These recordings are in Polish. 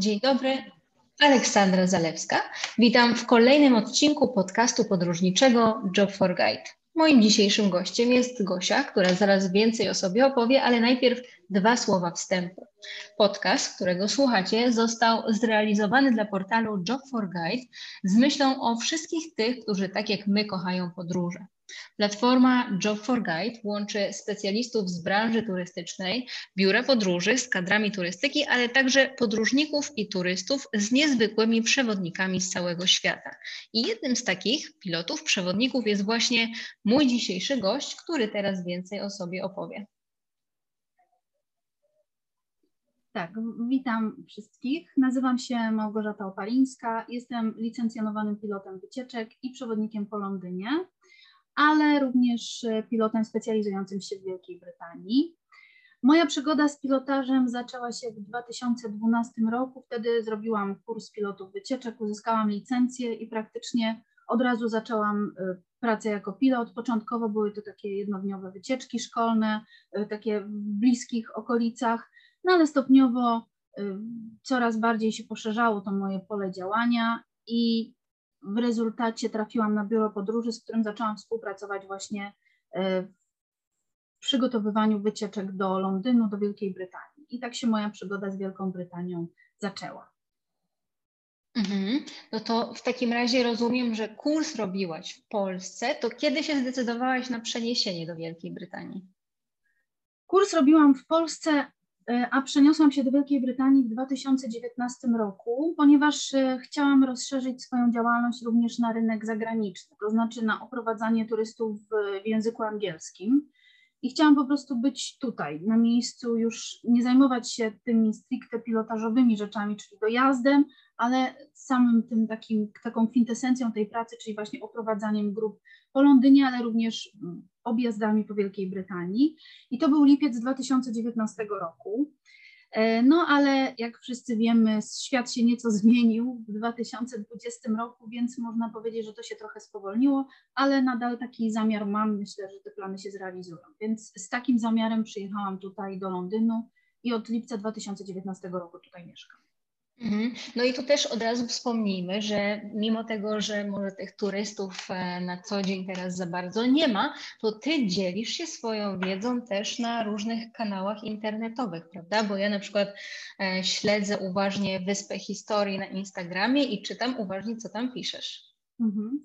Dzień dobry, Aleksandra Zalewska. Witam w kolejnym odcinku podcastu podróżniczego Job for Guide. Moim dzisiejszym gościem jest Gosia, która zaraz więcej o sobie opowie, ale najpierw dwa słowa wstępu. Podcast, którego słuchacie, został zrealizowany dla portalu Job for Guide z myślą o wszystkich tych, którzy tak jak my kochają podróże. Platforma Job for Guide łączy specjalistów z branży turystycznej, biura podróży z kadrami turystyki, ale także podróżników i turystów z niezwykłymi przewodnikami z całego świata. I jednym z takich pilotów, przewodników jest właśnie mój dzisiejszy gość, który teraz więcej o sobie opowie. Tak, witam wszystkich. Nazywam się Małgorzata Opalińska. Jestem licencjonowanym pilotem wycieczek i przewodnikiem po Londynie ale również e, pilotem specjalizującym się w Wielkiej Brytanii. Moja przygoda z pilotażem zaczęła się w 2012 roku. Wtedy zrobiłam kurs pilotów wycieczek, uzyskałam licencję i praktycznie od razu zaczęłam e, pracę jako pilot. Początkowo były to takie jednodniowe wycieczki szkolne, e, takie w bliskich okolicach, no ale stopniowo coraz bardziej się poszerzało to moje pole działania i w rezultacie trafiłam na biuro podróży, z którym zaczęłam współpracować właśnie e, w przygotowywaniu wycieczek do Londynu, do Wielkiej Brytanii. I tak się moja przygoda z Wielką Brytanią zaczęła. Mhm. No to w takim razie rozumiem, że kurs robiłaś w Polsce. To kiedy się zdecydowałaś na przeniesienie do Wielkiej Brytanii? Kurs robiłam w Polsce a przeniosłam się do Wielkiej Brytanii w 2019 roku, ponieważ e, chciałam rozszerzyć swoją działalność również na rynek zagraniczny, to znaczy na oprowadzanie turystów w, języku angielskim. I chciałam po prostu być tutaj, na miejscu, już nie zajmować się tymi stricte pilotażowymi rzeczami, czyli dojazdem, ale samym tym takim, taką kwintesencją tej pracy, czyli właśnie oprowadzaniem grup po Londynie, ale również mm, objazdami po Wielkiej Brytanii. I to był lipiec 2019 roku. E, no ale jak wszyscy wiemy, świat się nieco zmienił w 2020 roku, więc można powiedzieć, że to się trochę spowolniło, ale nadal taki zamiar mam. Myślę, że te plany się zrealizują. Więc z takim zamiarem przyjechałam tutaj do Londynu i od lipca 2019 roku tutaj mieszkam. Mhm. No i tu też od razu wspomnijmy, że mimo tego, że może tych turystów e, na co dzień teraz za bardzo nie ma, to ty dzielisz się swoją wiedzą też na różnych kanałach internetowych, prawda? Bo ja na przykład e, śledzę uważnie Wyspę Historii na Instagramie i czytam uważnie, co tam piszesz. Mhm.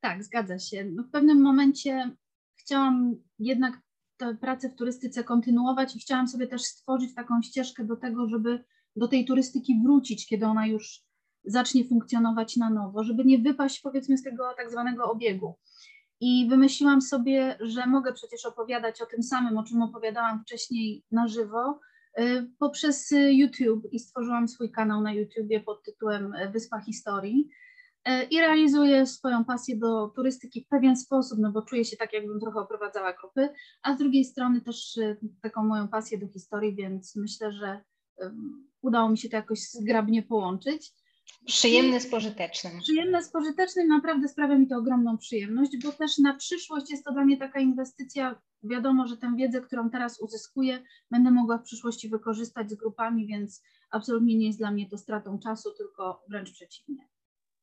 Tak, zgadza się. No w pewnym momencie chciałam jednak tę pracę w turystyce kontynuować i chciałam sobie też stworzyć taką ścieżkę do tego, żeby do tej turystyki wrócić, kiedy ona już zacznie funkcjonować na nowo, żeby nie wypaść powiedzmy z tego tak zwanego obiegu. I wymyśliłam sobie, że mogę przecież opowiadać o tym samym, o czym opowiadałam wcześniej na żywo, y, poprzez YouTube i stworzyłam swój kanał na YouTubie pod tytułem Wyspa Historii y, i realizuję swoją pasję do turystyki w pewien sposób, no bo czuję się tak, jakbym trochę oprowadzała grupy, a z drugiej strony też y, taką moją pasję do historii, więc myślę, że udało mi się to jakoś zgrabnie połączyć. Przyjemne z pożytecznym. Przyjemne z pożytecznym, naprawdę sprawia mi to ogromną przyjemność, bo też na przyszłość jest to dla mnie taka inwestycja. Wiadomo, że tę wiedzę, którą teraz uzyskuję, będę mogła w przyszłości wykorzystać z grupami, więc absolutnie nie jest dla mnie to stratą czasu, tylko wręcz przeciwnie.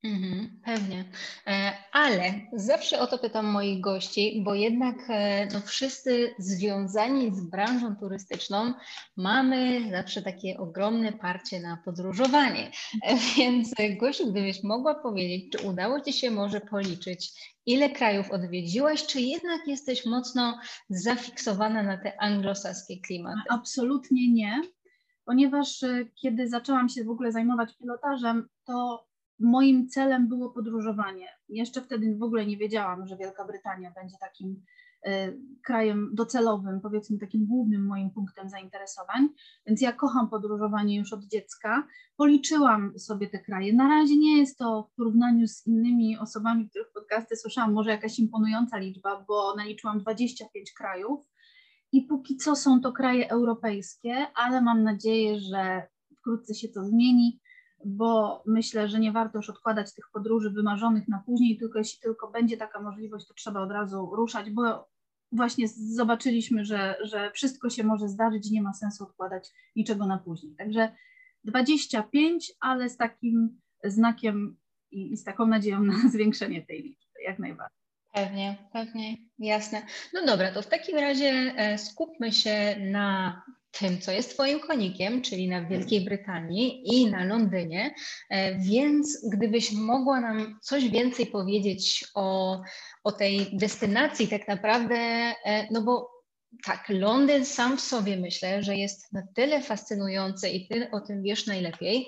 Mhm, pewnie. E, ale zawsze o to pytam moich gości, bo jednak e, no, wszyscy związani z branżą turystyczną mamy zawsze takie ogromne parcie na podróżowanie. E, więc Gosiu, gdybyś mogła powiedzieć, czy udało Ci się może policzyć, ile krajów odwiedziłaś, czy jednak jesteś mocno zafiksowana na te anglosaskie klimaty? Absolutnie nie, ponieważ kiedy zaczęłam się w ogóle zajmować pilotażem, to moim celem było podróżowanie. Jeszcze wtedy w ogóle nie wiedziałam, że Wielka Brytania będzie takim y, krajem docelowym, powiedzmy takim głównym moim punktem zainteresowań, więc ja kocham podróżowanie już od dziecka. Policzyłam sobie te kraje. Na razie nie jest to w porównaniu z innymi osobami, których podcasty słyszałam, może jakaś imponująca liczba, bo naliczyłam 25 krajów i póki co są to kraje europejskie, ale mam nadzieję, że wkrótce się to zmieni bo myślę, że nie warto już odkładać tych podróży wymarzonych na później, tylko jeśli tylko będzie taka możliwość, to trzeba od razu ruszać, bo właśnie zobaczyliśmy, że, że wszystko się może zdarzyć, nie ma sensu odkładać niczego na później. Także 25, ale z takim znakiem i, i z taką nadzieją na zwiększenie tej liczby, jak najbardziej. Pewnie, pewnie, jasne. No dobra, to w takim razie e, skupmy się na tym, co jest Twoim konikiem, czyli na Wielkiej Brytanii i na Londynie. E, więc gdybyś mogła nam coś więcej powiedzieć o, o tej destynacji, tak naprawdę, e, no bo tak, Londyn sam w sobie myślę, że jest na tyle fascynujący i Ty o tym wiesz najlepiej,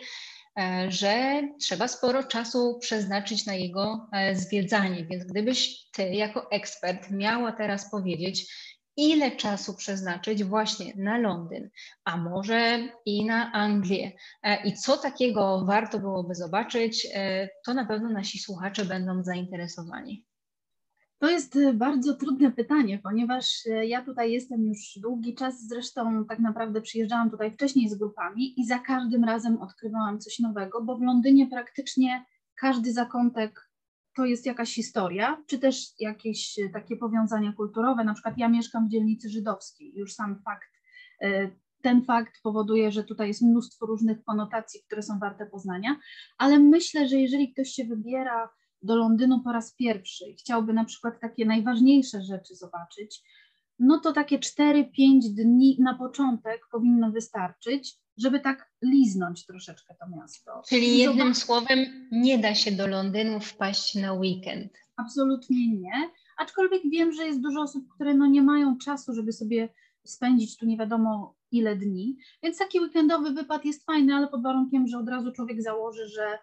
E, że trzeba sporo czasu przeznaczyć na jego zwiedzanie. Więc gdybyś ty jako ekspert miała teraz powiedzieć, ile czasu przeznaczyć właśnie na Londyn, a może i na Anglię e, i co takiego warto byłoby zobaczyć, to na pewno nasi słuchacze będą zainteresowani. To jest y, bardzo trudne pytanie, ponieważ ja tutaj jestem już długi czas, zresztą tak naprawdę przyjeżdżałam tutaj wcześniej z grupami i za każdym razem odkrywałam coś nowego, bo w Londynie praktycznie każdy zakątek to jest jakaś historia, czy też jakieś y, takie powiązania kulturowe. Na przykład ja mieszkam w dzielnicy żydowskiej, już sam fakt, ten fakt powoduje, że tutaj jest mnóstwo różnych konotacji, które są warte poznania, ale myślę, że jeżeli ktoś się wybiera do Londynu po raz pierwszy i chciałby na przykład takie najważniejsze rzeczy zobaczyć, no to takie 4-5 dni na początek powinno wystarczyć, żeby tak liznąć troszeczkę to miasto. Czyli jednym słowem nie da się do Londynu wpaść na weekend. Absolutnie nie, aczkolwiek wiem, że jest dużo osób, które no nie mają czasu, żeby sobie spędzić tu nie wiadomo ile dni, więc taki weekendowy wypad jest fajny, ale pod warunkiem, że od razu człowiek założy, że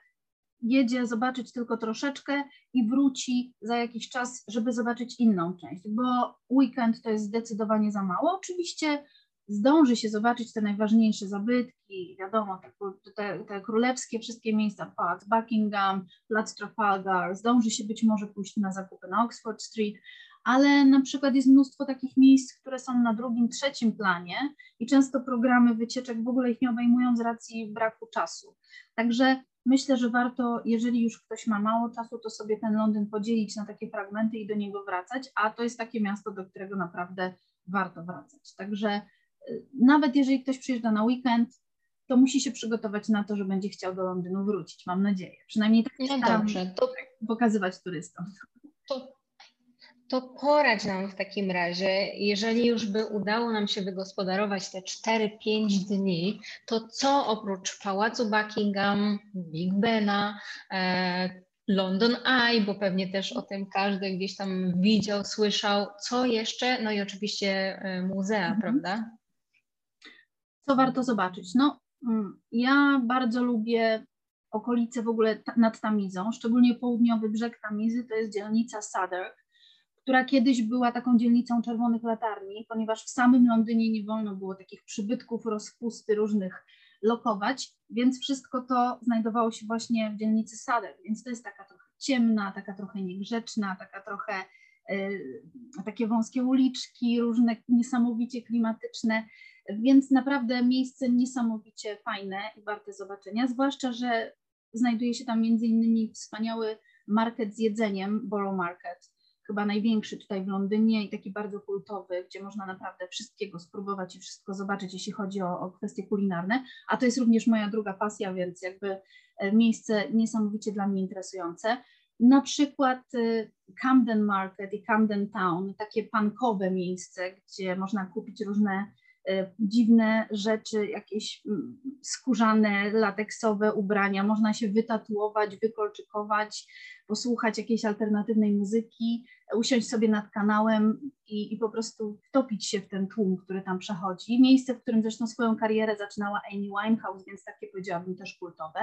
jedzie zobaczyć tylko troszeczkę i wróci za jakiś czas, żeby zobaczyć inną część, bo weekend to jest zdecydowanie za mało. Oczywiście zdąży się zobaczyć te najważniejsze zabytki, wiadomo, te, te, te królewskie wszystkie miejsca, Pałac Buckingham, Plac Trafalgar, zdąży się być może pójść na zakupy na Oxford Street, ale na przykład jest mnóstwo takich miejsc, które są na drugim, trzecim planie i często programy wycieczek w ogóle ich nie obejmują z racji braku czasu. Także myślę, że warto, jeżeli już ktoś ma mało czasu, to sobie ten Londyn podzielić na takie fragmenty i do niego wracać, a to jest takie miasto, do którego naprawdę warto wracać. Także nawet jeżeli ktoś przyjeżdża na weekend, to musi się przygotować na to, że będzie chciał do Londynu wrócić, mam nadzieję. Przynajmniej tak no dobrze, to pokazywać turystom. To to poradź nam w takim razie, jeżeli już by udało nam się wygospodarować te 4-5 dni, to co oprócz Pałacu Buckingham, Big Bena, e, London Eye, bo pewnie też o tym każdy gdzieś tam widział, słyszał, co jeszcze? No i oczywiście e, muzea, mhm. prawda? Co warto zobaczyć? No, mm, ja bardzo lubię okolice w ogóle nad Tamizą, szczególnie południowy brzeg Tamizy, to jest dzielnica Southwark która kiedyś była taką dzielnicą czerwonych latarni, ponieważ w samym Londynie nie wolno było takich przybytków, rozpusty różnych lokować, więc wszystko to znajdowało się właśnie w dzielnicy Sadek, więc to jest taka trochę ciemna, taka trochę niegrzeczna, taka trochę y, takie wąskie uliczki, różne niesamowicie klimatyczne, więc naprawdę miejsce niesamowicie fajne i warte zobaczenia, zwłaszcza, że znajduje się tam między innymi wspaniały market z jedzeniem, Borough Market, chyba największy tutaj w Londynie i taki bardzo kultowy, gdzie można naprawdę wszystkiego spróbować i wszystko zobaczyć, jeśli chodzi o, o kwestie kulinarne. A to jest również moja druga pasja, więc jakby e, miejsce niesamowicie dla mnie interesujące. Na przykład e, Camden Market i Camden Town, takie pankowe miejsce, gdzie można kupić różne dziwne rzeczy, jakieś mm, skórzane, lateksowe ubrania, można się wytatuować, wykolczykować, posłuchać jakiejś alternatywnej muzyki, usiąść sobie nad kanałem i, i po prostu wtopić się w ten tłum, który tam przechodzi. Miejsce, w którym zresztą swoją karierę zaczynała Amy Winehouse, więc takie powiedziałabym też kultowe.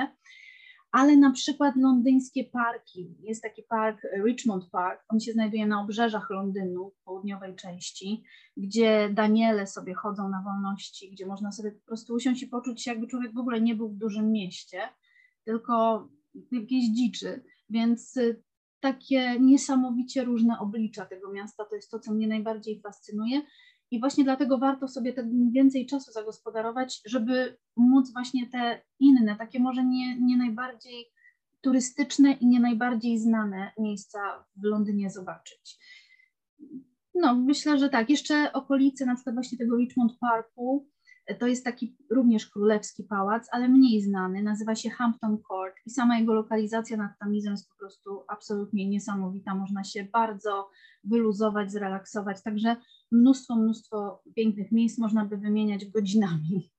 Ale na przykład londyńskie parki. Jest taki park Richmond Park, on się znajduje na obrzeżach Londynu, w południowej części, gdzie Daniele sobie chodzą na wolności, gdzie można sobie po prostu usiąść i poczuć się, jakby człowiek w ogóle nie był w dużym mieście, tylko jakiejś dziczy. Więc y, takie niesamowicie różne oblicza tego miasta to jest to, co mnie najbardziej fascynuje. I właśnie dlatego warto sobie tak więcej czasu zagospodarować, żeby móc właśnie te inne, takie może nie, nie najbardziej turystyczne i nie najbardziej znane miejsca w Londynie zobaczyć. No, myślę, że tak. Jeszcze okolice na przykład właśnie tego Richmond Parku, To jest taki również królewski pałac, ale mniej znany. Nazywa się Hampton Court i sama jego lokalizacja nad Tamizem jest po prostu absolutnie niesamowita. Można się bardzo wyluzować, zrelaksować. Także mnóstwo, mnóstwo pięknych miejsc można by wymieniać godzinami.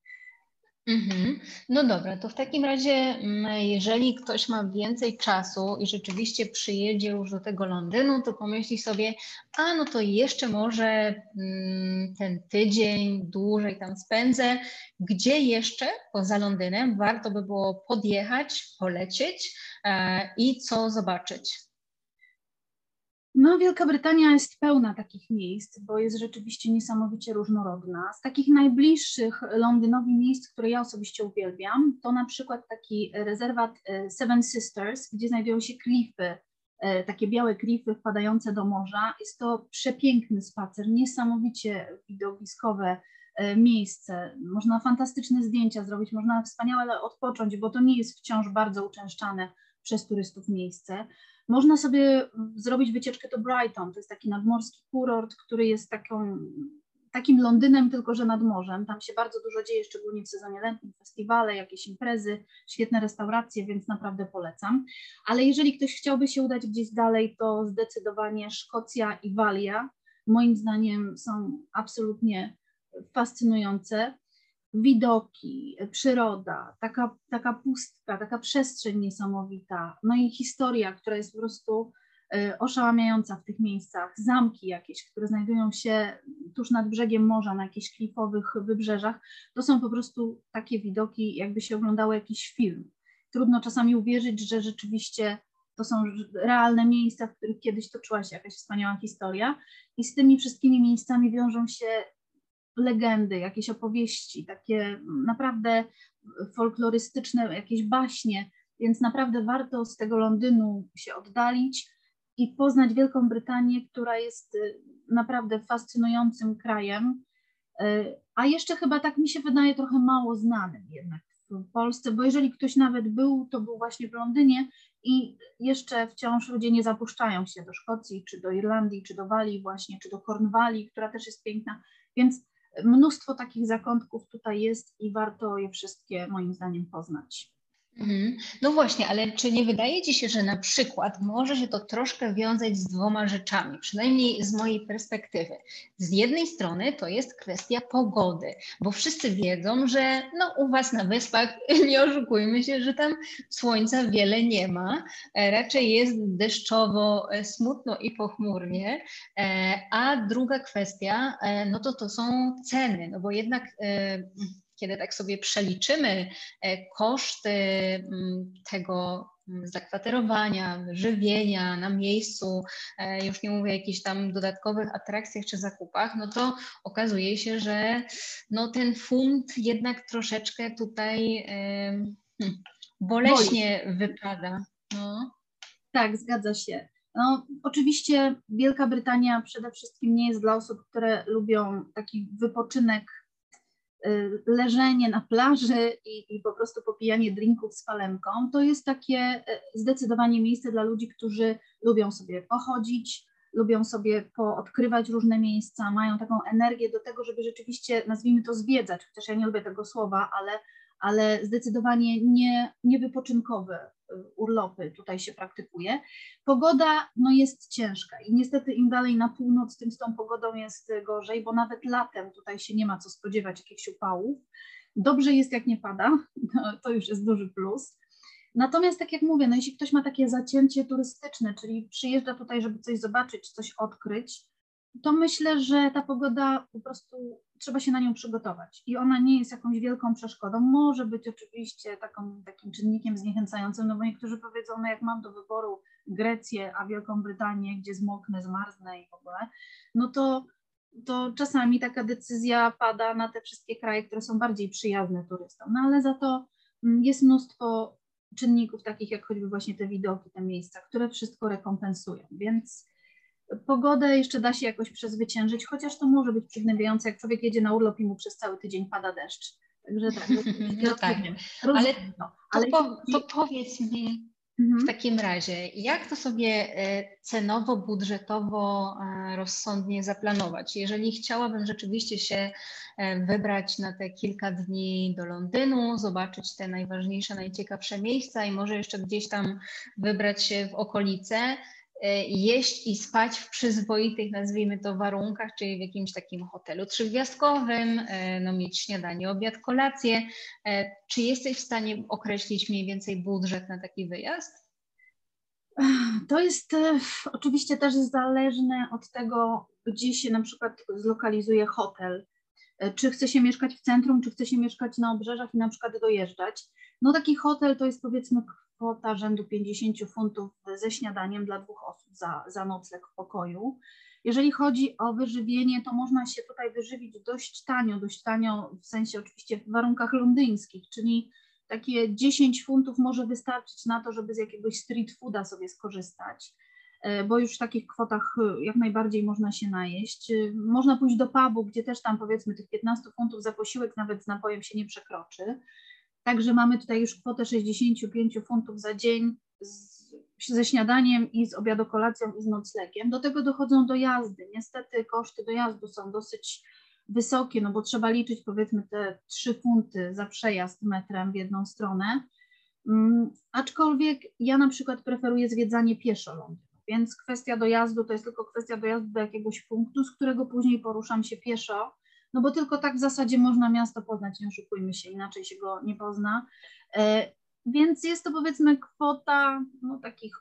Mhm. No dobra, to w takim razie, mm, jeżeli ktoś ma więcej czasu i rzeczywiście przyjedzie już do tego Londynu, to pomyśli sobie, a no to jeszcze może mm, ten tydzień dłużej tam spędzę. Gdzie jeszcze poza Londynem warto by było podjechać, polecieć e, i co zobaczyć? No, Wielka Brytania jest pełna takich miejsc, bo jest rzeczywiście niesamowicie różnorodna. Z takich najbliższych Londynowi miejsc, które ja osobiście uwielbiam, to na przykład taki rezerwat e, Seven Sisters, gdzie znajdują się klify, e, takie białe klify wpadające do morza. Jest to przepiękny spacer, niesamowicie widowiskowe e, miejsce. Można fantastyczne zdjęcia zrobić, można wspaniale odpocząć, bo to nie jest wciąż bardzo uczęszczane przez turystów miejsce. Można sobie zrobić wycieczkę do Brighton, to jest taki nadmorski kurort, który jest taką, takim Londynem, tylko że nad morzem. Tam się bardzo dużo dzieje, szczególnie w sezonie letnim, festiwale, jakieś imprezy, świetne restauracje, więc naprawdę polecam. Ale jeżeli ktoś chciałby się udać gdzieś dalej, to zdecydowanie Szkocja i Walia moim zdaniem są absolutnie fascynujące widoki, przyroda, taka, taka pustka, taka przestrzeń niesamowita, no i historia, która jest po prostu y, oszałamiająca w tych miejscach, zamki jakieś, które znajdują się tuż nad brzegiem morza, na jakichś klifowych wybrzeżach, to są po prostu takie widoki, jakby się oglądało jakiś film. Trudno czasami uwierzyć, że rzeczywiście to są realne miejsca, w których kiedyś toczyła się jakaś wspaniała historia. I z tymi wszystkimi miejscami wiążą się legendy, jakieś opowieści, takie naprawdę folklorystyczne, jakieś baśnie, więc naprawdę warto z tego Londynu się oddalić i poznać Wielką Brytanię, która jest y, naprawdę fascynującym krajem, y, a jeszcze chyba tak mi się wydaje trochę mało znanym jednak w Polsce, bo jeżeli ktoś nawet był, to był właśnie w Londynie i jeszcze wciąż ludzie nie zapuszczają się do Szkocji, czy do Irlandii, czy do Walii właśnie, czy do Kornwalii, która też jest piękna, więc Mnóstwo takich zakątków tutaj jest i warto je wszystkie moim zdaniem poznać. Mhm. No właśnie, ale czy nie wydaje Ci się, że na przykład może się to troszkę wiązać z dwoma rzeczami, przynajmniej z mojej perspektywy. Z jednej strony to jest kwestia pogody, bo wszyscy wiedzą, że no, u Was na wyspach, nie oszukujmy się, że tam słońca wiele nie ma, e, raczej jest deszczowo, e, smutno i pochmurnie, e, a druga kwestia, no to to są ceny, no bo jednak kiedy tak sobie przeliczymy e, koszty mm, tego mm, zakwaterowania, żywienia na miejscu, e, już nie mówię o jakichś tam dodatkowych atrakcjach czy zakupach, no to okazuje się, że no ten funt jednak troszeczkę tutaj hmm, boleśnie Boli. wypada. No. Tak, zgadza się. No, oczywiście Wielka Brytania przede wszystkim nie jest dla osób, które lubią taki wypoczynek leżenie na plaży i, i, po prostu popijanie drinków z palemką, to jest takie y, zdecydowanie miejsce dla ludzi, którzy lubią sobie pochodzić, lubią sobie poodkrywać różne miejsca, mają taką energię do tego, żeby rzeczywiście, nazwijmy to, zwiedzać, chociaż ja nie lubię tego słowa, ale ale zdecydowanie nie, nie wypoczynkowe y, urlopy tutaj się praktykuje. Pogoda no, jest ciężka i niestety im dalej na północ, tym z tą pogodą jest gorzej, bo nawet latem tutaj się nie ma co spodziewać jakichś upałów. Dobrze jest, jak nie pada, to już jest duży plus. Natomiast, tak jak mówię, no jeśli ktoś ma takie zacięcie turystyczne, czyli przyjeżdża tutaj, żeby coś zobaczyć, coś odkryć, to myślę, że ta pogoda po prostu trzeba się na nią przygotować i ona nie jest jakąś wielką przeszkodą. Może być oczywiście taką, takim czynnikiem zniechęcającym, no bo niektórzy powiedzą, no jak mam do wyboru Grecję, a Wielką Brytanię, gdzie zmoknę, zmarznę i w ogóle, no to, to czasami taka decyzja pada na te wszystkie kraje, które są bardziej przyjazne turystom. No ale za to mm, jest mnóstwo czynników takich jak choćby właśnie te widoki, te miejsca, które wszystko rekompensują, więc Pogodę jeszcze da się jakoś przezwyciężyć, chociaż to może być przygnębiające, jak człowiek jedzie na urlop i mu przez cały tydzień pada deszcz. Także tak. No tak. Ale, no, ale to, po, to powiedz mi, Mhm. W takim razie, jak to sobie cenowo, budżetowo rozsądnie zaplanować? Jeżeli chciałabym rzeczywiście się wybrać na te kilka dni do Londynu, zobaczyć te najważniejsze, najciekawsze miejsca i może jeszcze gdzieś tam wybrać się w okolice, E, jeść i spać w przyzwoitych, nazwijmy to, warunkach, czyli w jakimś takim hotelu trzygwiazdkowym, e, no mieć śniadanie, obiad, kolację. E, czy jesteś w stanie określić mniej więcej budżet na taki wyjazd? To jest oczywiście też zależne od tego, gdzie się na przykład zlokalizuje hotel. Czy chce się mieszkać w centrum, czy chce się mieszkać na obrzeżach i na przykład dojeżdżać. No taki hotel to jest powiedzmy kwota rzędu 50 funtów ze śniadaniem dla dwóch osób za, za nocleg w pokoju. Jeżeli chodzi o wyżywienie, to można się tutaj wyżywić dość tanio, dość tanio w sensie oczywiście w warunkach londyńskich, czyli takie 10 funtów może wystarczyć na to, żeby z jakiegoś street fooda sobie skorzystać, e, bo już w takich kwotach e, jak najbardziej można się najeść. E, można pójść do pubu, gdzie też tam powiedzmy tych 15 funtów za posiłek nawet z napojem się nie przekroczy. Także mamy tutaj już kwotę 65 funtów za dzień z, ze śniadaniem i z obiadokolacją i z noclegiem. Do tego dochodzą dojazdy. Niestety koszty dojazdu są dosyć wysokie, no bo trzeba liczyć powiedzmy te 3 funty za przejazd metrem w jedną stronę. Um, aczkolwiek ja na przykład preferuję zwiedzanie pieszo Londynu, więc kwestia dojazdu to jest tylko kwestia dojazdu do jakiegoś punktu, z którego później poruszam się pieszo no bo tylko tak w zasadzie można miasto poznać, nie oszukujmy się, inaczej się go nie pozna. E, więc jest to powiedzmy kwota no, takich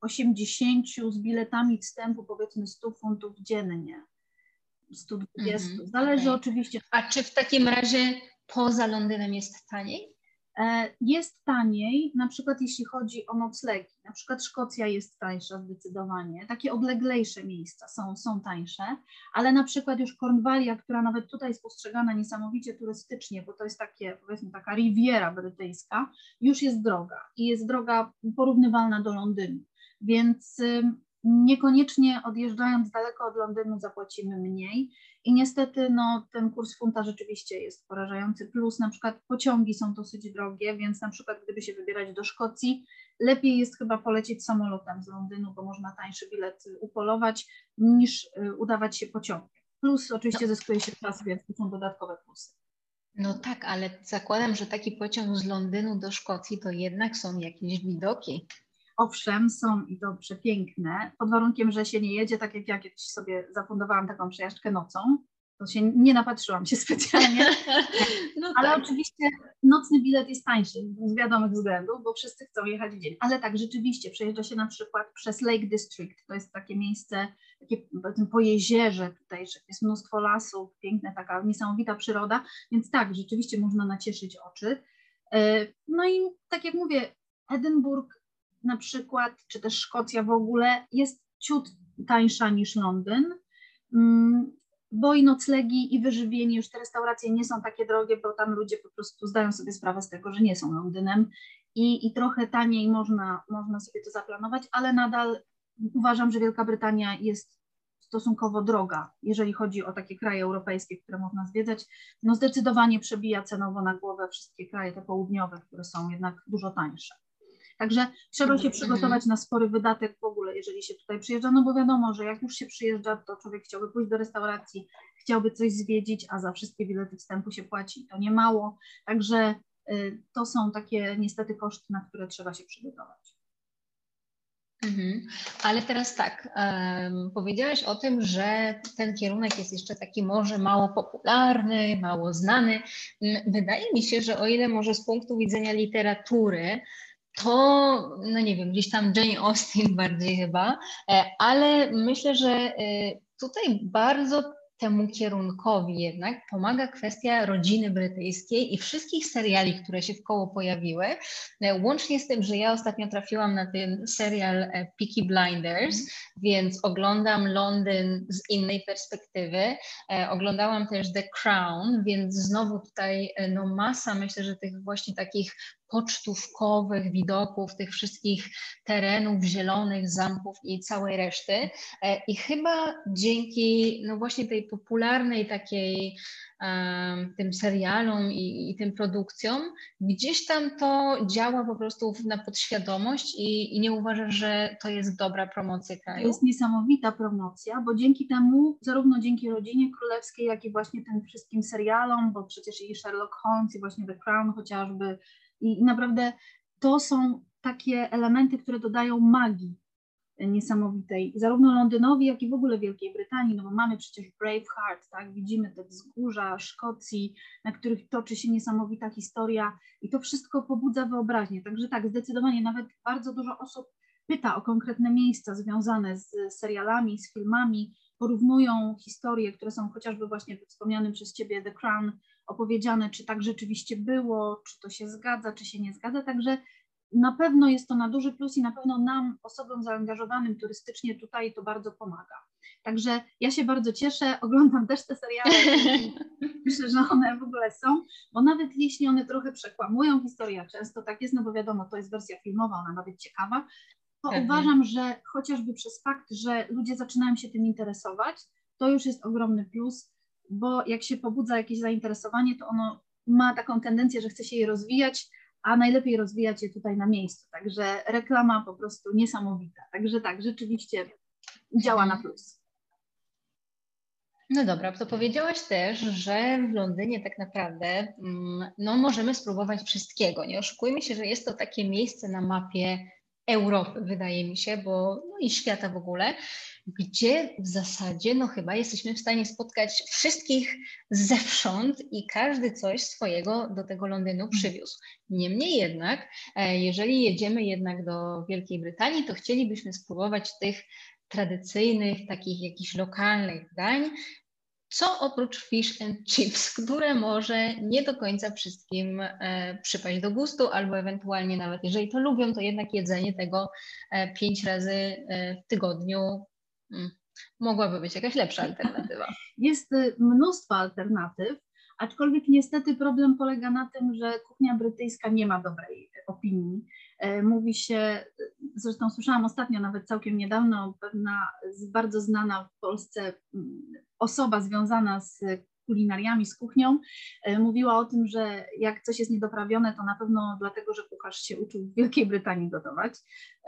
80 z biletami wstępu, powiedzmy 100 funtów dziennie. 120. Mm -hmm. Zależy okay. oczywiście. A czy w takim razie poza Londynem jest taniej? E, jest taniej, na przykład jeśli chodzi o noclegi. Na przykład Szkocja jest tańsza zdecydowanie. Takie odleglejsze miejsca są, są tańsze, ale na przykład już Kornwalia, która nawet tutaj jest postrzegana niesamowicie turystycznie, bo to jest takie, powiedzmy, taka riviera brytyjska, już jest droga i jest droga porównywalna do Londynu. Więc niekoniecznie odjeżdżając daleko od Londynu zapłacimy mniej i niestety no, ten kurs funta rzeczywiście jest porażający, plus na przykład pociągi są dosyć drogie, więc na przykład gdyby się wybierać do Szkocji, lepiej jest chyba polecieć samolotem z Londynu, bo można tańszy bilet upolować niż y, udawać się pociągiem. Plus oczywiście no. zyskuje się czas, więc to są dodatkowe plusy. No tak, ale zakładam, że taki pociąg z Londynu do Szkocji to jednak są jakieś widoki. Owszem, są i to przepiękne, pod warunkiem, że się nie jedzie, tak jak ja kiedyś sobie zafundowałam taką przejażdżkę nocą, to się nie napatrzyłam się specjalnie, no ale tak. oczywiście nocny bilet jest tańszy z wiadomych względów, bo wszyscy chcą jechać w dzień. Ale tak, rzeczywiście przejeżdża się na przykład przez Lake District, to jest takie miejsce, takie po jezierze tutaj, jest mnóstwo lasów, piękna taka niesamowita przyroda, więc tak, rzeczywiście można nacieszyć oczy. E, no i tak jak mówię, Edynburg na przykład, czy też Szkocja w ogóle jest ciut tańsza niż Londyn, mm, bo i noclegi i wyżywienie, już te restauracje nie są takie drogie, bo tam ludzie po prostu zdają sobie sprawę z tego, że nie są Londynem i, i trochę taniej można, można sobie to zaplanować, ale nadal uważam, że Wielka Brytania jest stosunkowo droga, jeżeli chodzi o takie kraje europejskie, które można zwiedzać. No zdecydowanie przebija cenowo na głowę wszystkie kraje te południowe, które są jednak dużo tańsze. Także trzeba się przygotować na spory wydatek w ogóle, jeżeli się tutaj przyjeżdża, no bo wiadomo, że jak już się przyjeżdża, to człowiek chciałby pójść do restauracji, chciałby coś zwiedzić, a za wszystkie bilety wstępu się płaci, to nie mało. Także y, to są takie niestety koszty, na które trzeba się przygotować. Mhm. Ale teraz tak, um, powiedziałaś o tym, że ten kierunek jest jeszcze taki może mało popularny, mało znany. Wydaje mi się, że o ile może z punktu widzenia literatury to, no nie wiem, gdzieś tam Jane Austen bardziej chyba, e, ale myślę, że e, tutaj bardzo temu kierunkowi jednak pomaga kwestia rodziny brytyjskiej i wszystkich seriali, które się w koło pojawiły. E, łącznie z tym, że ja ostatnio trafiłam na ten serial Peaky Blinders, mm. więc oglądam Londyn z innej perspektywy. Oglądałam też The Crown, więc znowu tutaj no masa, myślę, że tych właśnie takich pocztówkowych widoków, tych wszystkich terenów zielonych, zamków i całej reszty. E, I chyba dzięki no właśnie tej popularnej takiej tym serialom i, i, tym produkcjom, gdzieś tam to działa po prostu na podświadomość i, i nie uważasz, że to jest dobra promocja kraju? To jest niesamowita promocja, bo dzięki temu, zarówno dzięki rodzinie królewskiej, jak i właśnie tym wszystkim serialom, bo przecież i Sherlock Holmes i właśnie The Crown chociażby i, naprawdę to są takie elementy, które dodają magii niesamowitej, zarówno Londynowi, jak i w ogóle Wielkiej Brytanii, no bo mamy przecież Braveheart, tak, widzimy te wzgórza Szkocji, na których toczy się niesamowita historia i to wszystko pobudza wyobraźnię, także tak, zdecydowanie nawet bardzo dużo osób pyta o konkretne miejsca związane z serialami, z filmami, porównują historie, które są chociażby właśnie wspomnianym przez Ciebie The Crown opowiedziane, czy tak rzeczywiście było, czy to się zgadza, czy się nie zgadza, także na pewno jest to na duży plus i na pewno nam, osobom zaangażowanym turystycznie tutaj to bardzo pomaga. Także ja się bardzo cieszę, oglądam też te seriale, myślę, że one w ogóle są, bo nawet jeśli one trochę przekłamują historię, często tak jest, no bo wiadomo, to jest wersja filmowa, ona być ciekawa, to mhm. uważam, że chociażby przez fakt, że ludzie zaczynają się tym interesować, to już jest ogromny plus, bo jak się pobudza jakieś zainteresowanie, to ono ma taką tendencję, że chce się je rozwijać, a najlepiej rozwijać je tutaj na miejscu. Także reklama po prostu niesamowita. Także tak, rzeczywiście działa na plus. No dobra, to powiedziałaś też, że w Londynie tak naprawdę mm, no, możemy spróbować wszystkiego. Nie oszukujmy się, że jest to takie miejsce na mapie Europy, wydaje mi się, bo no i świata w ogóle, gdzie w zasadzie no chyba jesteśmy w stanie spotkać wszystkich zewsząd i każdy coś swojego do tego Londynu przywiózł. Niemniej jednak, e, jeżeli jedziemy jednak do Wielkiej Brytanii, to chcielibyśmy spróbować tych tradycyjnych, takich jakichś lokalnych dań, co oprócz fish and chips, które może nie do końca wszystkim e, przypaść do gustu, albo ewentualnie nawet jeżeli to lubią, to jednak jedzenie tego e, pięć razy e, w tygodniu hmm, mogłaby być jakaś lepsza alternatywa. Jest y, mnóstwo alternatyw, aczkolwiek niestety problem polega na tym, że kuchnia brytyjska nie ma dobrej opinii. E, mówi się, zresztą słyszałam ostatnio, nawet całkiem niedawno, pewna bardzo znana w Polsce mm, osoba związana z kulinariami, z kuchnią, e, mówiła o tym, że jak coś jest niedoprawione, to na pewno dlatego, że kucharz się uczył w Wielkiej Brytanii gotować.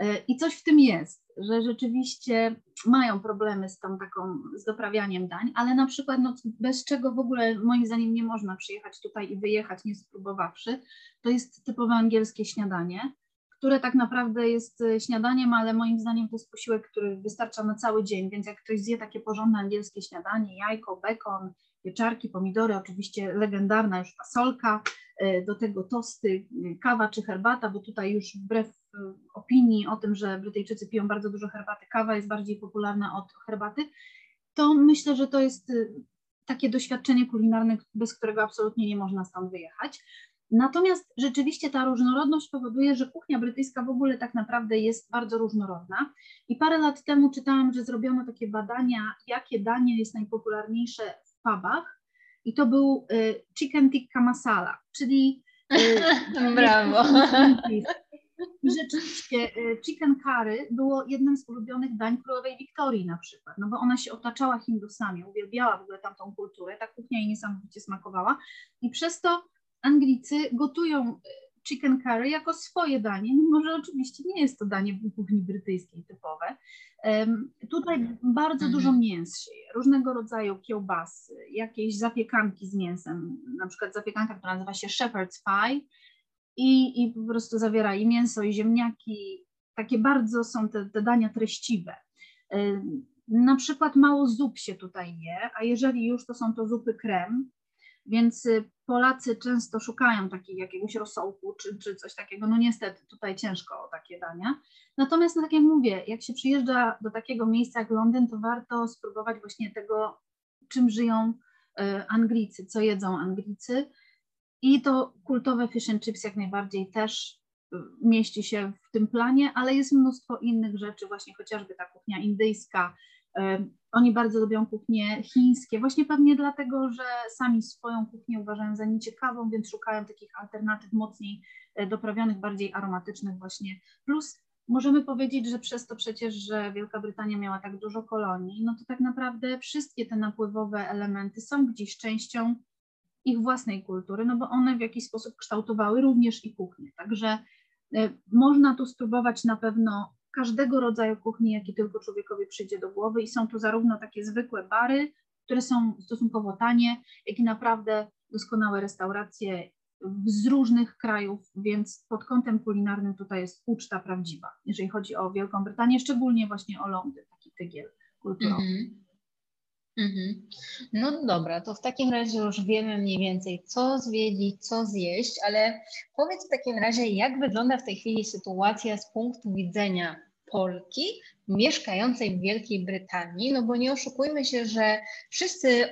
E, I coś w tym jest, że rzeczywiście mają problemy z tą taką, z doprawianiem dań, ale na przykład no, bez czego w ogóle moim zdaniem nie można przyjechać tutaj i wyjechać nie spróbowawszy, to jest typowe angielskie śniadanie które tak naprawdę jest e, śniadaniem, ale moim zdaniem to jest posiłek, który wystarcza na cały dzień, więc jak ktoś zje takie porządne angielskie śniadanie, jajko, bekon, pieczarki, pomidory, oczywiście legendarna już fasolka, e, do tego tosty, kawa czy herbata, bo tutaj już wbrew opinii o tym, że Brytyjczycy piją bardzo dużo herbaty, kawa jest bardziej popularna od herbaty, to myślę, że to jest takie doświadczenie kulinarne, bez którego absolutnie nie można stąd wyjechać. Natomiast rzeczywiście ta różnorodność powoduje, że kuchnia brytyjska w ogóle tak naprawdę jest bardzo różnorodna. I parę lat temu czytałam, że zrobiono takie badania, jakie danie jest najpopularniejsze w pubach. I to był y, chicken tikka masala, czyli. Y, Brawo. I rzeczywiście y, chicken curry było jednym z ulubionych dań królowej Wiktorii na przykład, no bo ona się otaczała Hindusami, uwielbiała w ogóle tamtą kulturę, ta kuchnia jej niesamowicie smakowała i przez to Anglicy gotują e, chicken curry jako swoje danie, mimo że oczywiście nie jest to danie w kuchni brytyjskiej typowe. Um, tutaj bardzo dużo mhm. mięs się je, różnego rodzaju kiełbasy, jakieś zapiekanki z mięsem, na przykład zapiekanka, która nazywa się shepherd's pie i, i po prostu zawiera i mięso, i ziemniaki. Takie bardzo są te, te dania treściwe. Um, na przykład mało zup się tutaj je, a jeżeli już to są to zupy krem, więc y, Polacy często szukają takiego jakiegoś rosołku czy, czy coś takiego. No niestety tutaj ciężko o takie dania. Natomiast no tak jak mówię, jak się przyjeżdża do takiego miejsca jak Londyn, to warto spróbować właśnie tego, czym żyją y, Anglicy, co jedzą Anglicy. I to kultowe fish and chips jak najbardziej też y, mieści się w tym planie, ale jest mnóstwo innych rzeczy, właśnie chociażby ta kuchnia indyjska, Oni bardzo lubią kuchnie chińskie, właśnie pewnie dlatego, że sami swoją kuchnię uważają za nieciekawą, więc szukają takich alternatyw mocniej e, doprawionych, bardziej aromatycznych właśnie. Plus możemy powiedzieć, że przez to przecież, że Wielka Brytania miała tak dużo kolonii, no to tak naprawdę wszystkie te napływowe elementy są gdzieś częścią ich własnej kultury, no bo one w jakiś sposób kształtowały również i kuchnię. Także e, można tu spróbować na pewno każdego rodzaju kuchni, jaki tylko człowiekowi przyjdzie do głowy i są tu zarówno takie zwykłe bary, które są stosunkowo tanie, jak i naprawdę doskonałe restauracje z różnych krajów, więc pod kątem kulinarnym tutaj jest uczta prawdziwa, jeżeli chodzi o Wielką Brytanię, szczególnie właśnie o Londyn, taki tygiel kulturowy. Mm -hmm. Mhm. No dobra, to w takim razie już wiemy mniej więcej, co zwiedzić, co zjeść, ale powiedz w takim razie, jak wygląda w tej chwili sytuacja z punktu widzenia Polki mieszkającej w Wielkiej Brytanii, no bo nie oszukujmy się, że wszyscy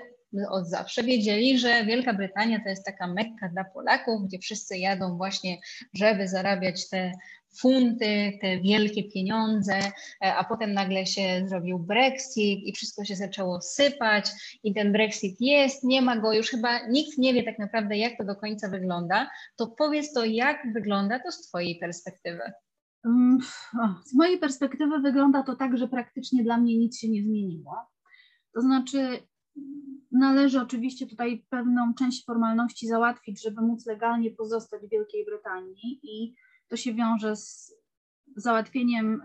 od zawsze wiedzieli, że Wielka Brytania to jest taka mekka dla Polaków, gdzie wszyscy jadą właśnie, żeby zarabiać te funty, te wielkie pieniądze, e, a potem nagle się zrobił Brexit i wszystko się zaczęło sypać i ten Brexit jest, nie ma go, już chyba nikt nie wie tak naprawdę, jak to do końca wygląda. To powiedz to, jak wygląda to z Twojej perspektywy. Mm, z mojej perspektywy wygląda to tak, że praktycznie dla mnie nic się nie zmieniło. To znaczy, należy oczywiście tutaj pewną część formalności załatwić, żeby móc legalnie pozostać w Wielkiej Brytanii i to się wiąże z załatwieniem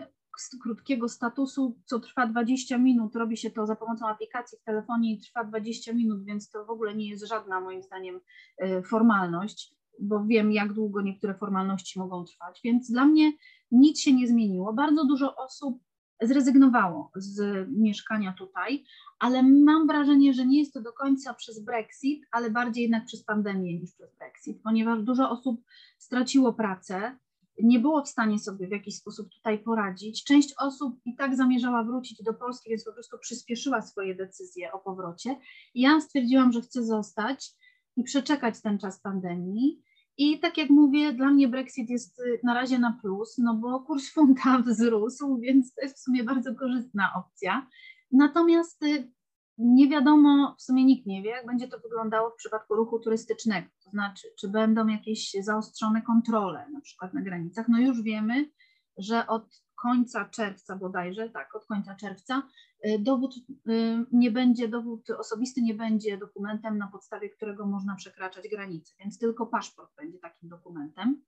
krótkiego statusu, co trwa 20 minut. Robi się to za pomocą aplikacji w telefonie i trwa 20 minut, więc to w ogóle nie jest żadna, moim zdaniem, y, formalność, bo wiem, jak długo niektóre formalności mogą trwać. Więc dla mnie nic się nie zmieniło. Bardzo dużo osób zrezygnowało z mieszkania tutaj, ale mam wrażenie, że nie jest to do końca przez Brexit, ale bardziej jednak przez pandemię niż przez Brexit, ponieważ dużo osób straciło pracę, nie było w stanie sobie w jakiś sposób tutaj poradzić. Część osób i tak zamierzała wrócić do Polski, więc po prostu przyspieszyła swoje decyzje o powrocie. Ja stwierdziłam, że chcę zostać i przeczekać ten czas pandemii. I tak jak mówię, dla mnie Brexit jest y, na razie na plus, no bo kurs funta wzrósł, więc to jest w sumie bardzo korzystna opcja. Natomiast y, nie wiadomo, w sumie nikt nie wie, jak będzie to wyglądało w przypadku ruchu turystycznego, to znaczy, czy będą jakieś zaostrzone kontrole, na przykład na granicach. No już wiemy, że od końca czerwca bodajże, tak, od końca czerwca, y, dowód y, nie będzie, dowód osobisty nie będzie dokumentem, na podstawie którego można przekraczać granicę, więc tylko paszport będzie takim dokumentem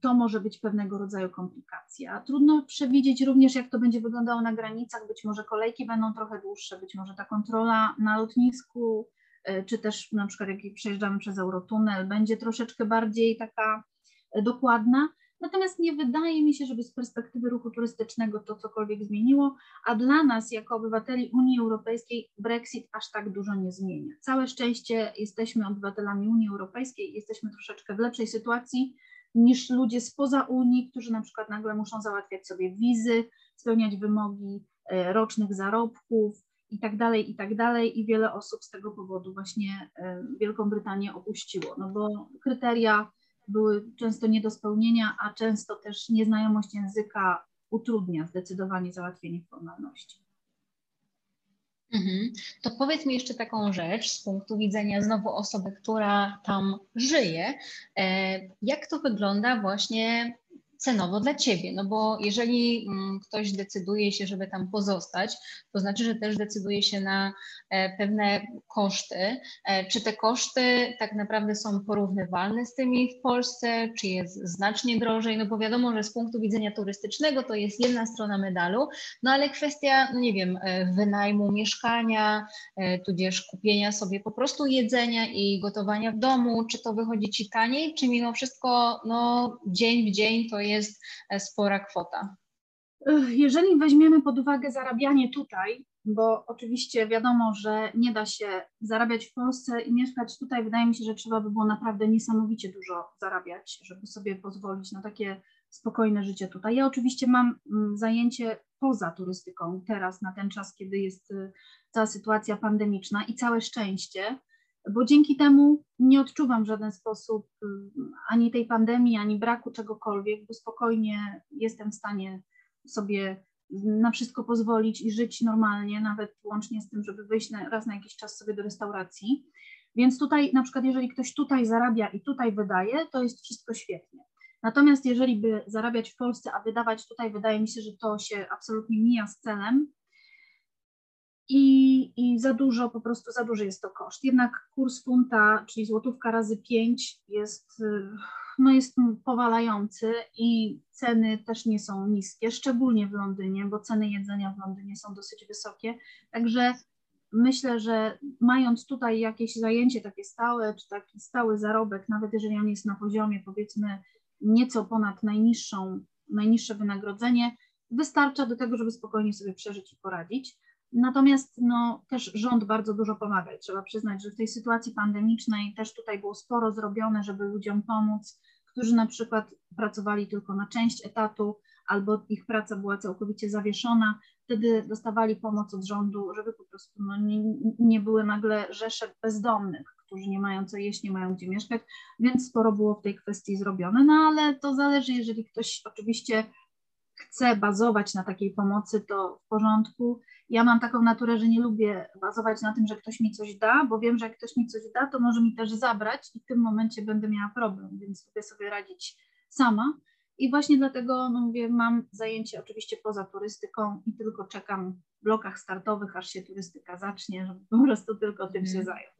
to może być pewnego rodzaju komplikacja. Trudno przewidzieć również, jak to będzie wyglądało na granicach. Być może kolejki będą trochę dłuższe, być może ta kontrola na lotnisku, e, czy też na przykład jak przejeżdżamy przez Eurotunel, będzie troszeczkę bardziej taka dokładna. Natomiast nie wydaje mi się, żeby z perspektywy ruchu turystycznego to cokolwiek zmieniło, a dla nas jako obywateli Unii Europejskiej Brexit aż tak dużo nie zmienia. Całe szczęście jesteśmy obywatelami Unii Europejskiej, jesteśmy troszeczkę w lepszej sytuacji niż ludzie spoza Unii, którzy na przykład nagle muszą załatwiać sobie wizy, spełniać wymogi e, rocznych zarobków i tak dalej, i tak dalej. I wiele osób z tego powodu właśnie e, Wielką Brytanię opuściło, no bo kryteria były często nie do spełnienia, a często też nieznajomość języka utrudnia zdecydowanie załatwienie formalności. Mhm. To powiedz mi jeszcze taką rzecz z punktu widzenia znowu osoby, która tam żyje. E, jak to wygląda właśnie cenowo dla ciebie, no bo jeżeli mm, ktoś decyduje się, żeby tam pozostać, to znaczy, że też decyduje się na e, pewne koszty. E, czy te koszty tak naprawdę są porównywalne z tymi w Polsce, czy jest znacznie drożej? No bo wiadomo, że z punktu widzenia turystycznego to jest jedna strona medalu, no ale kwestia, no nie wiem, e, wynajmu mieszkania, tudzież kupienia sobie po prostu jedzenia i gotowania w domu, czy to wychodzi ci taniej, czy mimo wszystko no, dzień w dzień to jest jest e, spora kwota. Jeżeli weźmiemy pod uwagę zarabianie tutaj, bo oczywiście wiadomo, że nie da się zarabiać w Polsce i mieszkać tutaj, wydaje mi się, że trzeba by było naprawdę niesamowicie dużo zarabiać, żeby sobie pozwolić na takie spokojne życie tutaj. Ja oczywiście mam mm, zajęcie poza turystyką teraz, na ten czas, kiedy jest y, cała sytuacja pandemiczna i całe szczęście, bo dzięki temu nie odczuwam w żaden sposób y, ani tej pandemii, ani braku czegokolwiek, bo spokojnie jestem w stanie sobie na wszystko pozwolić i żyć normalnie, nawet łącznie z tym, żeby wyjść na, raz na jakiś czas sobie do restauracji. Więc tutaj, na przykład, jeżeli ktoś tutaj zarabia i tutaj wydaje, to jest wszystko świetnie. Natomiast jeżeli by zarabiać w Polsce, a wydawać tutaj, wydaje mi się, że to się absolutnie mija z celem i, i za dużo, po prostu za duży jest to koszt. Jednak kurs funta, czyli złotówka razy pięć jest, no jest powalający i ceny też nie są niskie, szczególnie w Londynie, bo ceny jedzenia w Londynie są dosyć wysokie. Także myślę, że mając tutaj jakieś zajęcie takie stałe, czy taki stały zarobek, nawet jeżeli on jest na poziomie powiedzmy nieco ponad najniższą, najniższe wynagrodzenie, wystarcza do tego, żeby spokojnie sobie przeżyć i poradzić. Natomiast no, też rząd bardzo dużo pomaga trzeba przyznać, że w tej sytuacji pandemicznej też tutaj było sporo zrobione, żeby ludziom pomóc, którzy na przykład pracowali tylko na część etatu albo ich praca była całkowicie zawieszona, wtedy dostawali pomoc od rządu, żeby po prostu no, nie, nie były nagle rzesze bezdomnych, którzy nie mają co jeść, nie mają gdzie mieszkać, więc sporo było w tej kwestii zrobione, no ale to zależy, jeżeli ktoś oczywiście chce bazować na takiej pomocy, to w porządku. Ja mam taką naturę, że nie lubię bazować na tym, że ktoś mi coś da, bo wiem, że jak ktoś mi coś da, to może mi też zabrać i w tym momencie będę miała problem, więc lubię sobie radzić sama. I właśnie dlatego no mówię, mam zajęcie oczywiście poza turystyką i tylko czekam w blokach startowych, aż się turystyka zacznie, żeby po prostu tylko tym się mhm. zająć.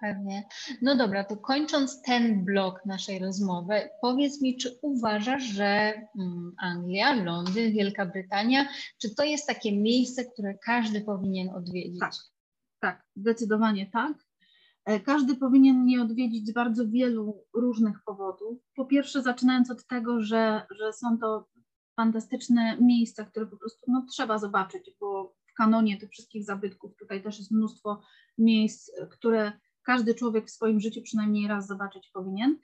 Pewnie. No dobra, to kończąc ten blok naszej rozmowy, powiedz mi, czy uważasz, że mm, Anglia, Londyn, Wielka Brytania, czy to jest takie miejsce, które każdy powinien odwiedzić? Tak, tak, zdecydowanie tak. E, każdy powinien je odwiedzić z bardzo wielu różnych powodów. Po pierwsze, zaczynając od tego, że, że są to fantastyczne miejsca, które po prostu no, trzeba zobaczyć, bo w kanonie tych wszystkich zabytków tutaj też jest mnóstwo miejsc, które każdy człowiek w swoim życiu przynajmniej raz zobaczyć powinien,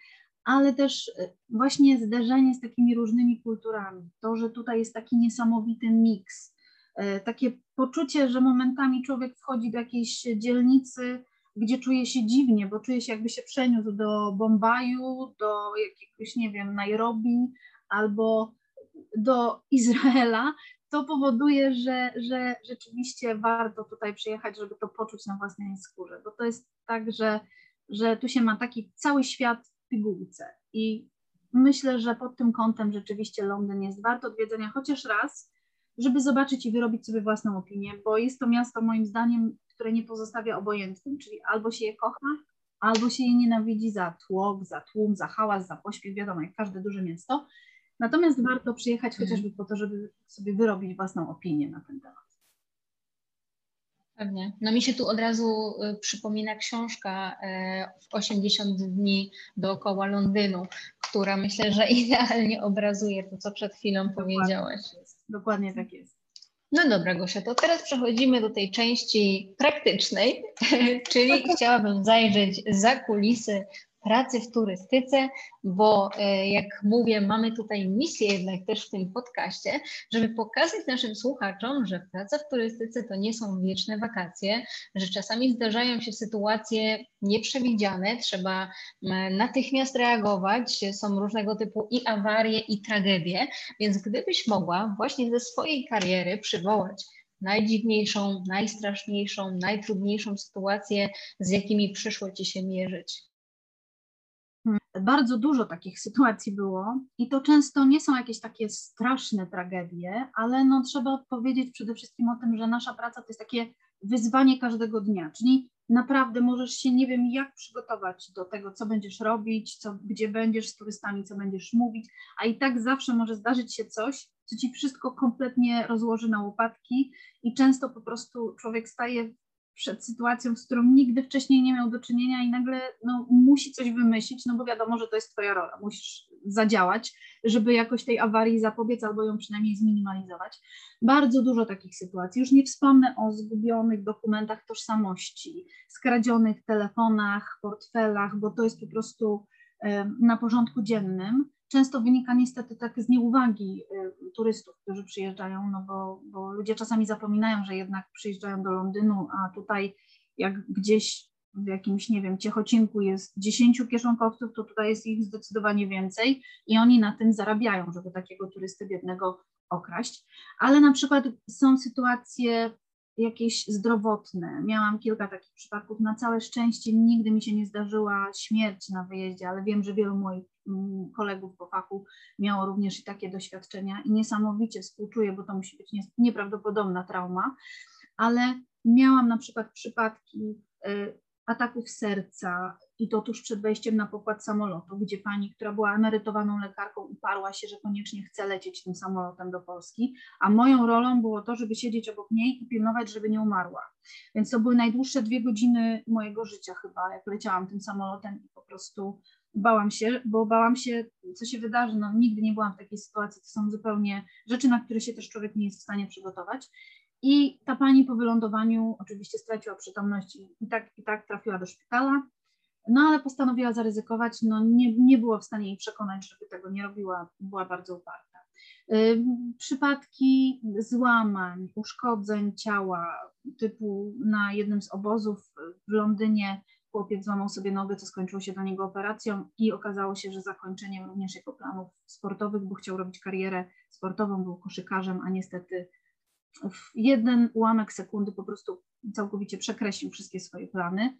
ale też e, właśnie zderzenie z takimi różnymi kulturami. To, że tutaj jest taki niesamowity miks, e, takie poczucie, że momentami człowiek wchodzi do jakiejś dzielnicy, gdzie czuje się dziwnie, bo czuje się jakby się przeniósł do Bombaju, do jakiegoś, nie wiem, Nairobi albo do Izraela, to powoduje, że, że rzeczywiście warto tutaj przyjechać, żeby to poczuć na własnej skórze, bo to jest tak, że, że tu się ma taki cały świat w pigułce i myślę, że pod tym kątem rzeczywiście Londyn jest wart odwiedzenia chociaż raz, żeby zobaczyć i wyrobić sobie własną opinię, bo jest to miasto moim zdaniem które nie pozostawia obojętnym, czyli albo się je kocha, albo się je nienawidzi za tłok, za tłum, za hałas, za pośpiech, wiadomo, jak każde duże miasto. Natomiast warto przyjechać chociażby po to, żeby sobie wyrobić własną opinię na ten temat. Pewnie. No mi się tu od razu y, przypomina książka y, w 80 dni dookoła Londynu, która myślę, że idealnie obrazuje to, co przed chwilą Dokładnie powiedziałaś. Tak Dokładnie tak jest. No dobra, Gosia, to teraz przechodzimy do tej części praktycznej, czyli chciałabym zajrzeć za kulisy pracy w turystyce, bo e, jak mówię, mamy tutaj misję jednak też w tym podcaście, żeby pokazać naszym słuchaczom, że praca w turystyce to nie są wieczne wakacje, że czasami zdarzają się sytuacje nieprzewidziane, trzeba natychmiast reagować, są różnego typu i awarie, i tragedie, więc gdybyś mogła właśnie ze swojej kariery przywołać najdziwniejszą, najstraszniejszą, najtrudniejszą sytuację, z jakimi przyszło Ci się mierzyć? Bardzo dużo takich sytuacji było i to często nie są jakieś takie straszne tragedie, ale no trzeba powiedzieć przede wszystkim o tym, że nasza praca to jest takie wyzwanie każdego dnia, czyli naprawdę możesz się nie wiem jak przygotować do tego, co będziesz robić, co, gdzie będziesz z turystami, co będziesz mówić, a i tak zawsze może zdarzyć się coś, co ci wszystko kompletnie rozłoży na łopatki i często po prostu człowiek staje przed sytuacją, z którą nigdy wcześniej nie miał do czynienia i nagle no, musi coś wymyślić, no bo wiadomo, że to jest twoja rola, musisz zadziałać, żeby jakoś tej awarii zapobiec albo ją przynajmniej zminimalizować. Bardzo dużo takich sytuacji, już nie wspomnę o zgubionych dokumentach tożsamości, skradzionych telefonach, portfelach, bo to jest po prostu na porządku dziennym często wynika niestety tak z nieuwagi y, turystów, którzy przyjeżdżają, no bo, bo ludzie czasami zapominają, że jednak przyjeżdżają do Londynu, a tutaj jak gdzieś w jakimś, nie wiem, Ciechocinku jest 10 kieszonkowców, to tutaj jest ich zdecydowanie więcej i oni na tym zarabiają, żeby takiego turysty biednego okraść, ale na przykład są sytuacje jakieś zdrowotne. Miałam kilka takich przypadków. Na całe szczęście nigdy mi się nie zdarzyła śmierć na wyjeździe, ale wiem, że wielu moich mm, kolegów po fachu miało również i takie doświadczenia i niesamowicie współczuję, bo to musi być nieprawdopodobna trauma, ale miałam na przykład przypadki y, ataków serca i to tuż przed wejściem na pokład samolotu, gdzie pani, która była emerytowaną lekarką, uparła się, że koniecznie chce lecieć tym samolotem do Polski, a moją rolą było to, żeby siedzieć obok niej i pilnować, żeby nie umarła. Więc to były najdłuższe dwie godziny mojego życia chyba, jak leciałam tym samolotem i po prostu bałam się, bo bałam się, co się wydarzy. No, nigdy nie byłam w takiej sytuacji. To są zupełnie rzeczy, na które się też człowiek nie jest w stanie przygotować. I ta pani po wylądowaniu oczywiście straciła przytomność i tak, i tak trafiła do szpitala, no ale postanowiła zaryzykować, no nie, nie było w stanie jej przekonać, żeby tego nie robiła, była bardzo uparta. Przypadki złamań, uszkodzeń ciała, typu na jednym z obozów w Londynie chłopiec złamał sobie nogę, co skończyło się dla niego operacją i okazało się, że zakończeniem również jego planów sportowych, bo chciał robić karierę sportową, był koszykarzem, a niestety w jeden ułamek sekundy po prostu całkowicie przekreślił wszystkie swoje plany.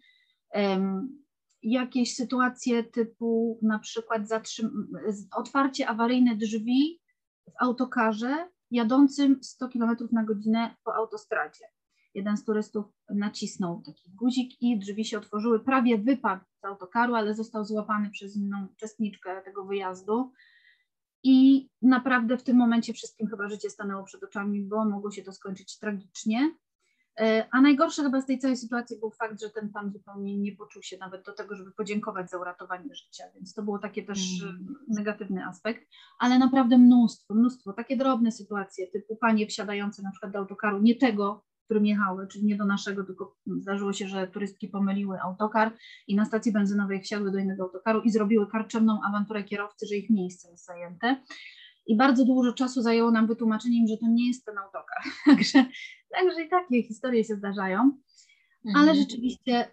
Jakieś sytuacje typu na przykład otwarcie awaryjne drzwi w autokarze jadącym 100 km na godzinę po autostradzie. Jeden z turystów nacisnął taki guzik i drzwi się otworzyły. Prawie wypadł z autokaru, ale został złapany przez inną uczestniczkę tego wyjazdu. I naprawdę w tym momencie wszystkim chyba życie stanęło przed oczami, bo mogło się to skończyć tragicznie. E, a najgorsze chyba z tej całej sytuacji był fakt, że ten pan zupełnie nie poczuł się nawet do tego, żeby podziękować za uratowanie życia, więc to było takie też mm. negatywny aspekt, ale naprawdę mnóstwo, mnóstwo, takie drobne sytuacje, typu panie wsiadające na przykład do autokaru, nie tego, którym jechały, czyli nie do naszego, tylko zdarzyło się, że turystki pomyliły autokar i na stacji benzynowej wsiadły do innego autokaru i zrobiły karczemną awanturę kierowcy, że ich miejsce jest zajęte. I bardzo dużo czasu zajęło nam wytłumaczenie im, że to nie jest ten autokar. Także, także i takie historie się zdarzają. Mhm. Ale rzeczywiście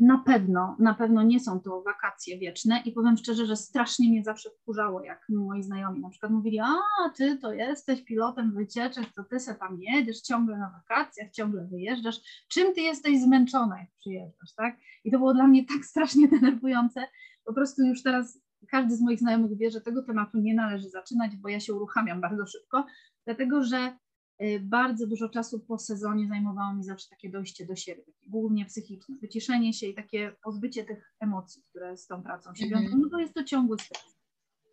na pewno, na pewno nie są to wakacje wieczne i powiem szczerze, że strasznie mnie zawsze wkurzało, jak moi znajomi na przykład mówili, a ty to jesteś pilotem wycieczek, to ty se tam jedziesz ciągle na wakacjach, ciągle wyjeżdżasz, czym ty jesteś zmęczona, jak przyjeżdżasz, tak? I to było dla mnie tak strasznie denerwujące, po prostu już teraz każdy z moich znajomych wie, że tego tematu nie należy zaczynać, bo ja się uruchamiam bardzo szybko, dlatego że bardzo dużo czasu po sezonie zajmowało mi zawsze takie dojście do siebie, głównie psychiczne, wyciszenie się i takie pozbycie tych emocji, które z tą pracą się wiążą, mm. no to jest to ciągły stres.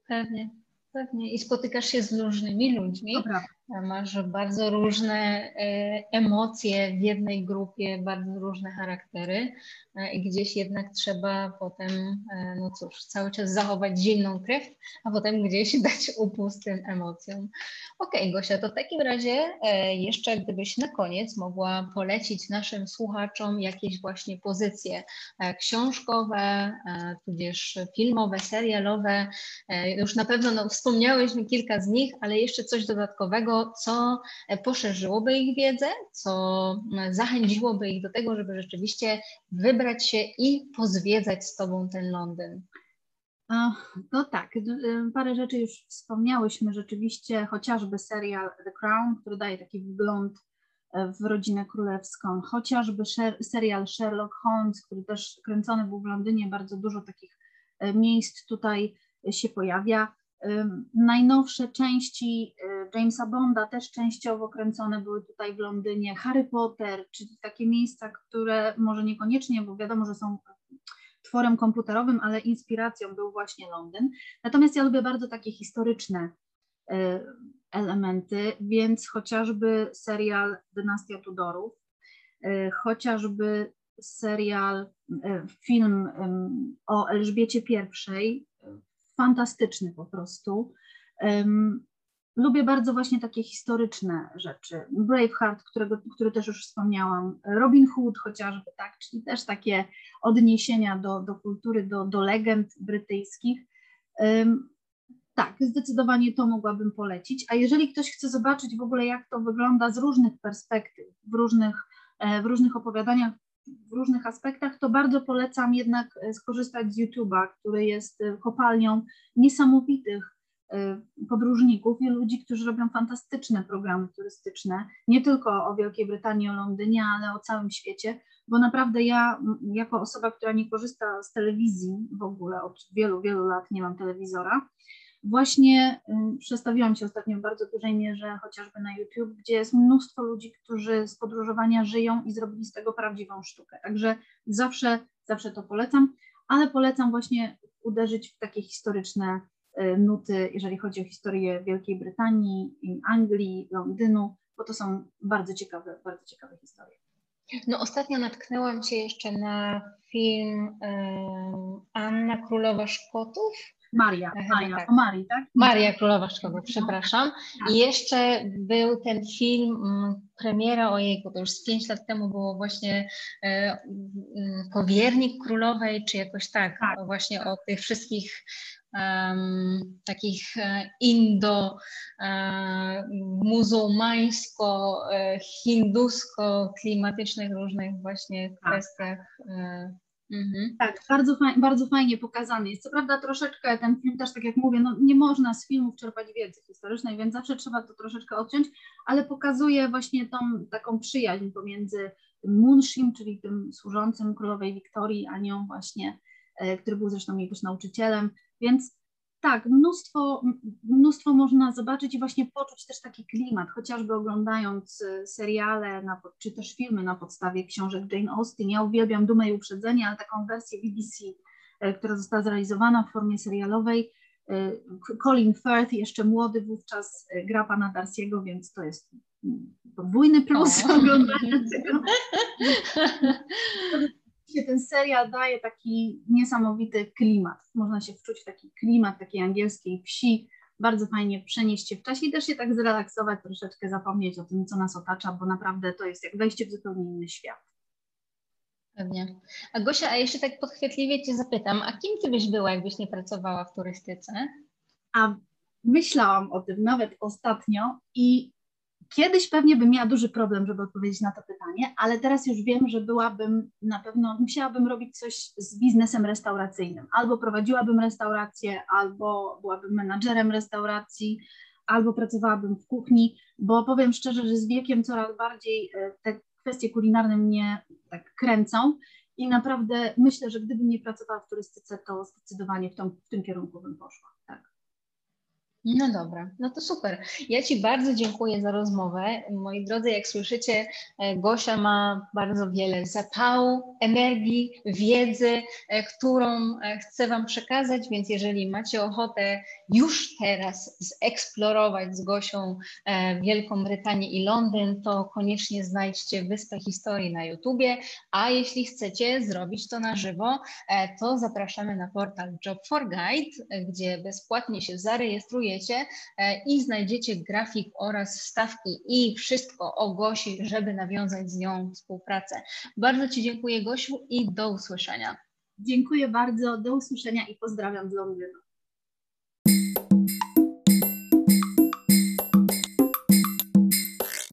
Pewnie, pewnie. I spotykasz się z różnymi ludźmi. Dobra. Masz bardzo różne e, emocje w jednej grupie, bardzo różne charaktery e, i gdzieś jednak trzeba potem, e, no cóż, cały czas zachować zimną krew, a potem gdzieś dać upust tym emocjom. Okej, okay, Gosia, to w takim razie jeszcze gdybyś na koniec mogła polecić naszym słuchaczom jakieś właśnie pozycje książkowe, tudzież filmowe, serialowe. Już na pewno no, wspomniałeś mi kilka z nich, ale jeszcze coś dodatkowego, co poszerzyłoby ich wiedzę, co zachęciłoby ich do tego, żeby rzeczywiście wybrać się i pozwiedzać z Tobą ten Londyn? No tak, parę rzeczy już wspomniałyśmy. Rzeczywiście chociażby serial The Crown, który daje taki wgląd e, w rodzinę królewską, chociażby serial Sherlock Holmes, który też kręcony był w Londynie, bardzo dużo takich e, miejsc tutaj się pojawia. Najnowsze części y, Jamesa Bonda też częściowo kręcone były tutaj w Londynie. Harry Potter, czyli takie miejsca, które może niekoniecznie, bo wiadomo, że są tworem komputerowym, ale inspiracją był właśnie Londyn. Natomiast ja lubię bardzo takie historyczne y, elementy, więc chociażby serial Dynastia Tudorów, y, chociażby serial, film o Elżbiecie I, fantastyczny po prostu. Lubię bardzo właśnie takie historyczne rzeczy. Braveheart, którego, który też już wspomniałam, Robin Hood chociażby, tak, czyli też takie odniesienia do, do kultury, do, do legend brytyjskich. Um, tak, zdecydowanie to mogłabym polecić. A jeżeli ktoś chce zobaczyć w ogóle, jak to wygląda z różnych perspektyw, w różnych, e, w różnych opowiadaniach w różnych aspektach, to bardzo polecam jednak e, skorzystać z YouTube'a, który jest e, kopalnią niesamowitych podróżników i ludzi, którzy robią fantastyczne programy turystyczne, nie tylko o Wielkiej Brytanii, o Londynie, ale o całym świecie, bo naprawdę ja, jako osoba, która nie korzysta z telewizji w ogóle, od wielu, wielu lat nie mam telewizora, właśnie przestawiłam się ostatnio w bardzo dużej mierze chociażby na YouTube, gdzie jest mnóstwo ludzi, którzy z podróżowania żyją i zrobili z tego prawdziwą sztukę. Także zawsze, zawsze to polecam, ale polecam właśnie uderzyć w takie historyczne y, nuty, jeżeli chodzi o historię Wielkiej Brytanii, Anglii, Londynu, bo to są bardzo ciekawe, bardzo ciekawe historie. No ostatnio natknęłam się jeszcze na film Anna Królowa Szkotów. Maria, Maria, tak. o Marii, tak? Maria Królowa Szkotów, przepraszam. Tak. I jeszcze był ten film, mm, premiera, ojejku, to już z pięć lat temu było właśnie e, mm, Powiernik Królowej, czy jakoś tak, tak. właśnie o tych wszystkich um, takich e, indo, e, muzułmańsko, e, różnych właśnie tak. kwestiach. Mhm. Tak, bardzo, bardzo fajnie pokazany jest. Co prawda troszeczkę ten film też, tak jak mówię, no nie można z filmów czerpać wiedzy historycznej, więc zawsze trzeba to troszeczkę odciąć, ale pokazuje właśnie tą taką przyjaźń pomiędzy Munshim, czyli tym służącym królowej Wiktorii, a nią właśnie, e, który był zresztą jej nauczycielem, więc tak, mnóstwo, mnóstwo można zobaczyć i właśnie poczuć też taki klimat, chociażby oglądając y, seriale na, czy też filmy na podstawie książek Jane Austen. Ja uwielbiam Dumę i Uprzedzenie, ale taką wersję BBC, y, która została zrealizowana w formie serialowej. Y, Colin Firth, jeszcze młody wówczas, gra pana Darcy'ego, więc to jest mm, podwójny plus oglądania tego. ten serial daje taki niesamowity klimat. Można się wczuć w taki klimat takiej angielskiej wsi, bardzo fajnie przenieść się w czasie i też się tak zrelaksować, troszeczkę zapomnieć o tym, co nas otacza, bo naprawdę to jest jak wejście w zupełnie inny świat. Pewnie. A Gosia, a jeszcze tak podchwytliwie Cię zapytam, a kim Ty byś była, jakbyś nie pracowała w turystyce? A myślałam o tym nawet ostatnio i Kiedyś pewnie bym miała duży problem, żeby odpowiedzieć na to pytanie, ale teraz już wiem, że byłabym na pewno, musiałabym robić coś z biznesem restauracyjnym. Albo prowadziłabym restaurację, albo byłabym menadżerem restauracji, albo pracowałabym w kuchni, bo powiem szczerze, że z wiekiem coraz bardziej e, te kwestie kulinarne mnie tak kręcą i naprawdę myślę, że gdybym nie pracowała w turystyce, to zdecydowanie w, tą, w tym kierunku bym poszła. No dobra, no to super. Ja Ci bardzo dziękuję za rozmowę. Moi drodzy, jak słyszycie, e, Gosia ma bardzo wiele zapału, energii, wiedzy, e, którą e, chcę Wam przekazać, więc jeżeli macie ochotę już teraz zeksplorować z Gosią Wielką Brytanię i Londyn, to koniecznie znajdźcie Wyspę Historii na YouTubie, a jeśli chcecie zrobić to na żywo, to zapraszamy na portal Job for Guide, gdzie bezpłatnie się zarejestrujecie E, i znajdziecie grafik oraz stawki i wszystko o Gosi, żeby nawiązać z nią współpracę. Bardzo Ci dziękuję Gosiu i do usłyszenia. Dziękuję bardzo, do usłyszenia i pozdrawiam z Londynu.